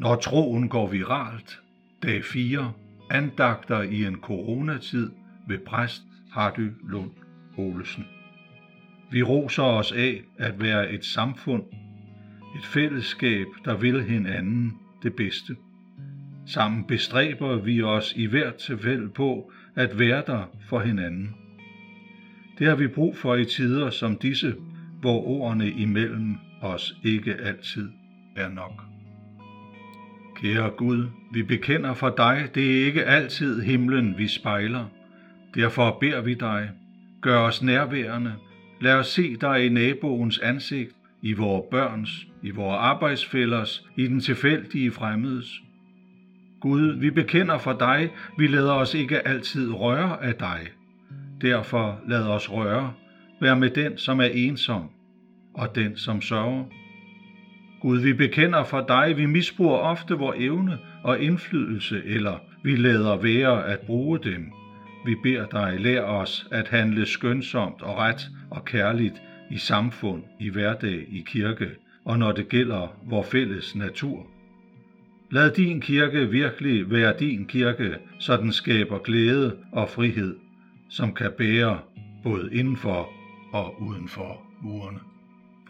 Når troen går viralt, dag 4, andagter i en coronatid ved præst Hardy Lund Olesen. Vi roser os af at være et samfund, et fællesskab, der vil hinanden det bedste. Sammen bestræber vi os i hvert tilfælde på at være der for hinanden. Det har vi brug for i tider som disse, hvor ordene imellem os ikke altid er nok. Kære Gud, vi bekender for dig, det er ikke altid himlen, vi spejler. Derfor beder vi dig, gør os nærværende, lad os se dig i naboens ansigt, i vores børns, i vores arbejdsfællers, i den tilfældige fremmedes. Gud, vi bekender for dig, vi lader os ikke altid røre af dig. Derfor lad os røre, vær med den, som er ensom, og den, som sørger. Gud, vi bekender for dig, vi misbruger ofte vor evne og indflydelse, eller vi lader være at bruge dem. Vi beder dig, lær os at handle skønsomt og ret og kærligt i samfund, i hverdag, i kirke, og når det gælder vor fælles natur. Lad din kirke virkelig være din kirke, så den skaber glæde og frihed, som kan bære både indenfor og udenfor murene.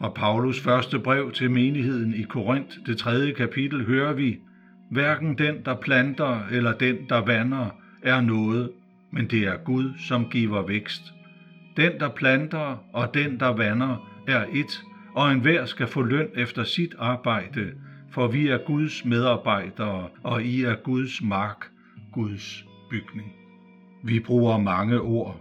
Fra Paulus første brev til menigheden i Korinth, det tredje kapitel, hører vi, hverken den, der planter eller den, der vander, er noget, men det er Gud, som giver vækst. Den, der planter og den, der vander, er et, og enhver skal få løn efter sit arbejde, for vi er Guds medarbejdere, og I er Guds mark, Guds bygning. Vi bruger mange ord,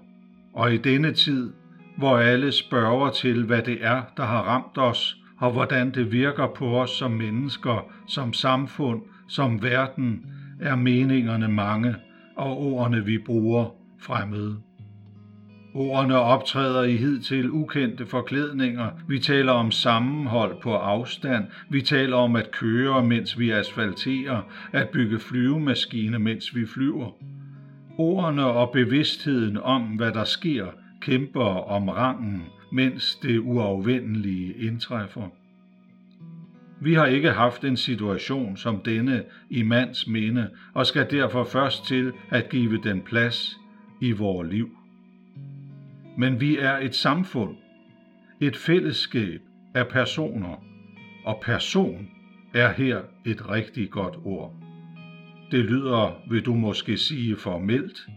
og i denne tid hvor alle spørger til, hvad det er, der har ramt os, og hvordan det virker på os som mennesker, som samfund, som verden, er meningerne mange, og ordene vi bruger fremmede. Ordene optræder i hidtil ukendte forklædninger. Vi taler om sammenhold på afstand. Vi taler om at køre, mens vi asfalterer, at bygge flyvemaskiner, mens vi flyver. Ordene og bevidstheden om, hvad der sker, kæmper om rangen, mens det uafvendelige indtræffer. Vi har ikke haft en situation som denne i mands minde, og skal derfor først til at give den plads i vores liv. Men vi er et samfund, et fællesskab af personer, og person er her et rigtig godt ord. Det lyder, vil du måske sige formelt,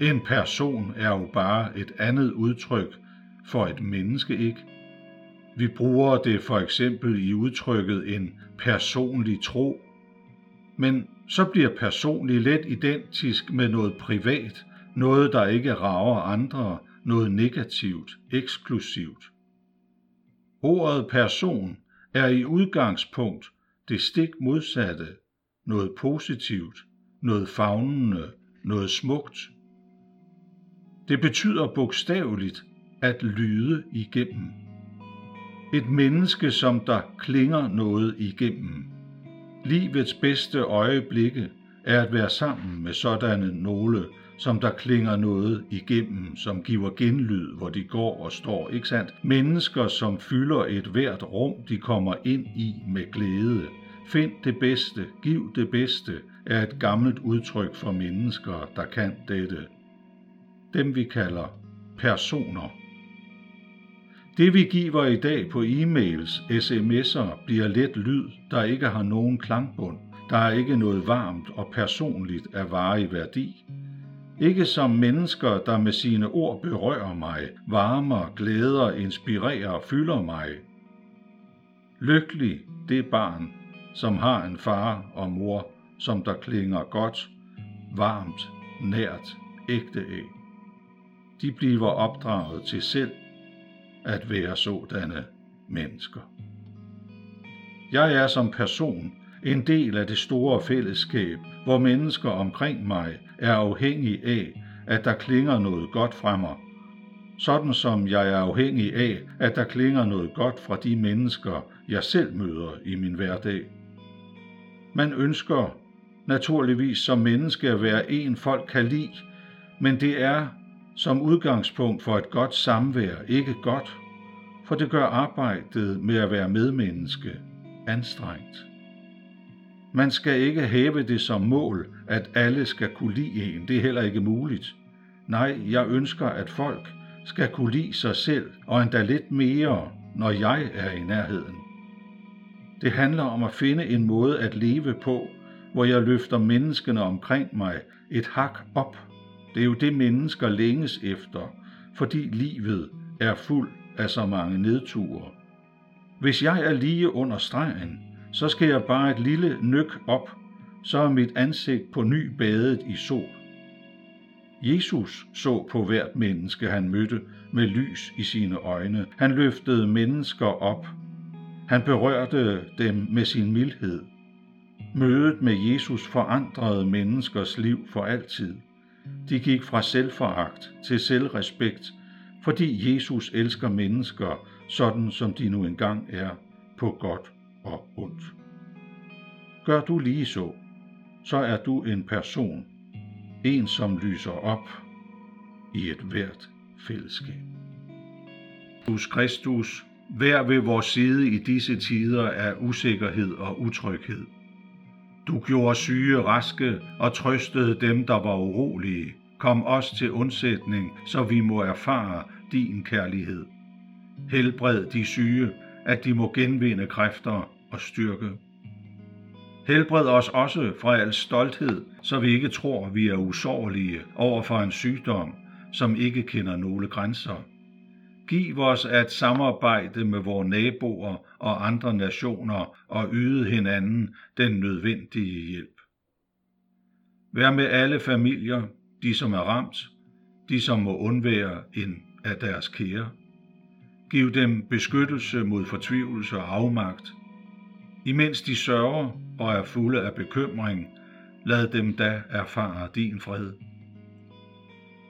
en person er jo bare et andet udtryk for et menneske, ikke? Vi bruger det for eksempel i udtrykket en personlig tro, men så bliver personlig let identisk med noget privat, noget der ikke rager andre, noget negativt, eksklusivt. Ordet person er i udgangspunkt det stik modsatte, noget positivt, noget fagnende, noget smukt. Det betyder bogstaveligt at lyde igennem. Et menneske, som der klinger noget igennem. Livets bedste øjeblikke er at være sammen med sådanne nogle, som der klinger noget igennem, som giver genlyd, hvor de går og står, ikke sandt? Mennesker, som fylder et hvert rum, de kommer ind i med glæde. Find det bedste, giv det bedste, er et gammelt udtryk for mennesker, der kan dette dem vi kalder personer. Det vi giver i dag på e-mails, sms'er, bliver let lyd, der ikke har nogen klangbund. Der er ikke noget varmt og personligt af varig værdi. Ikke som mennesker, der med sine ord berører mig, varmer, glæder, inspirerer og fylder mig. Lykkelig det barn, som har en far og mor, som der klinger godt, varmt, nært, ægte af de bliver opdraget til selv at være sådanne mennesker. Jeg er som person en del af det store fællesskab, hvor mennesker omkring mig er afhængige af, at der klinger noget godt fra mig, sådan som jeg er afhængig af, at der klinger noget godt fra de mennesker, jeg selv møder i min hverdag. Man ønsker naturligvis som menneske at være en folk kan lide, men det er som udgangspunkt for et godt samvær ikke godt, for det gør arbejdet med at være medmenneske anstrengt. Man skal ikke have det som mål, at alle skal kunne lide en. Det er heller ikke muligt. Nej, jeg ønsker, at folk skal kunne lide sig selv, og endda lidt mere, når jeg er i nærheden. Det handler om at finde en måde at leve på, hvor jeg løfter menneskene omkring mig et hak op. Det er jo det, mennesker længes efter, fordi livet er fuld af så mange nedture. Hvis jeg er lige under stregen, så skal jeg bare et lille nyk op, så er mit ansigt på ny badet i sol. Jesus så på hvert menneske, han mødte, med lys i sine øjne. Han løftede mennesker op. Han berørte dem med sin mildhed. Mødet med Jesus forandrede menneskers liv for altid. De gik fra selvforagt til selvrespekt, fordi Jesus elsker mennesker, sådan som de nu engang er, på godt og ondt. Gør du lige så, så er du en person, en som lyser op i et hvert fællesskab. Jesus Kristus, vær ved vores side i disse tider af usikkerhed og utryghed. Du gjorde syge raske og trøstede dem, der var urolige. Kom os til undsætning, så vi må erfare din kærlighed. Helbred de syge, at de må genvinde kræfter og styrke. Helbred os også fra al stolthed, så vi ikke tror, vi er usårlige over for en sygdom, som ikke kender nogle grænser. Giv os at samarbejde med vore naboer og andre nationer og yde hinanden den nødvendige hjælp. Vær med alle familier, de som er ramt, de som må undvære en af deres kære. Giv dem beskyttelse mod fortvivlelse og afmagt. Imens de sørger og er fulde af bekymring, lad dem da erfare din fred.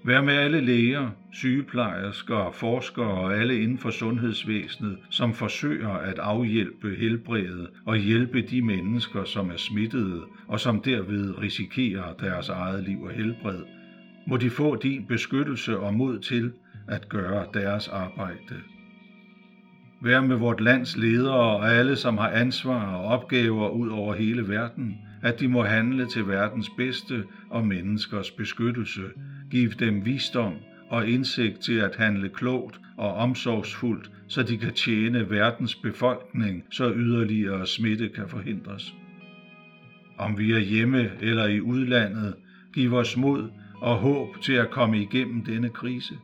Vær med alle læger, sygeplejersker, forskere og alle inden for sundhedsvæsenet, som forsøger at afhjælpe, helbredet og hjælpe de mennesker, som er smittede og som derved risikerer deres eget liv og helbred. Må de få din beskyttelse og mod til at gøre deres arbejde. Vær med vort lands ledere og alle, som har ansvar og opgaver ud over hele verden, at de må handle til verdens bedste og menneskers beskyttelse. Giv dem visdom og indsigt til at handle klogt og omsorgsfuldt, så de kan tjene verdens befolkning, så yderligere smitte kan forhindres. Om vi er hjemme eller i udlandet, giv os mod og håb til at komme igennem denne krise.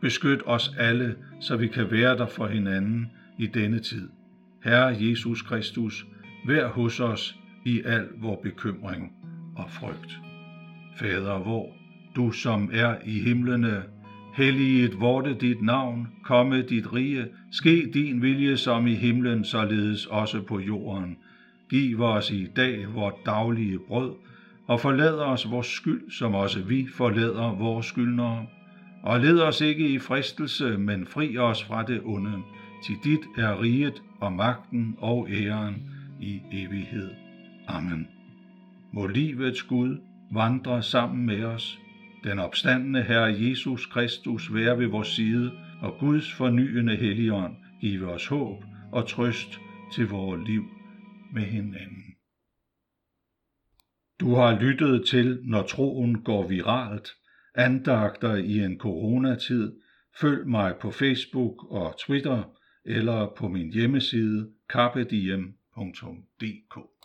Beskyt os alle, så vi kan være der for hinanden i denne tid. Herre Jesus Kristus, vær hos os i al vor bekymring og frygt. Fader vor, du som er i himlene, helliget vorte dit navn, komme dit rige, ske din vilje som i himlen, således også på jorden. Giv os i dag vort daglige brød, og forlad os vores skyld, som også vi forlader vores skyldnere. Og led os ikke i fristelse, men fri os fra det onde. Til dit er riget og magten og æren i evighed. Amen. Må livets Gud vandre sammen med os. Den opstandende Herre Jesus Kristus være ved vores side, og Guds fornyende helligånd give os håb og trøst til vores liv med hinanden. Du har lyttet til, når troen går viralt, andagter i en coronatid. Følg mig på Facebook og Twitter eller på min hjemmeside kappediem.dk.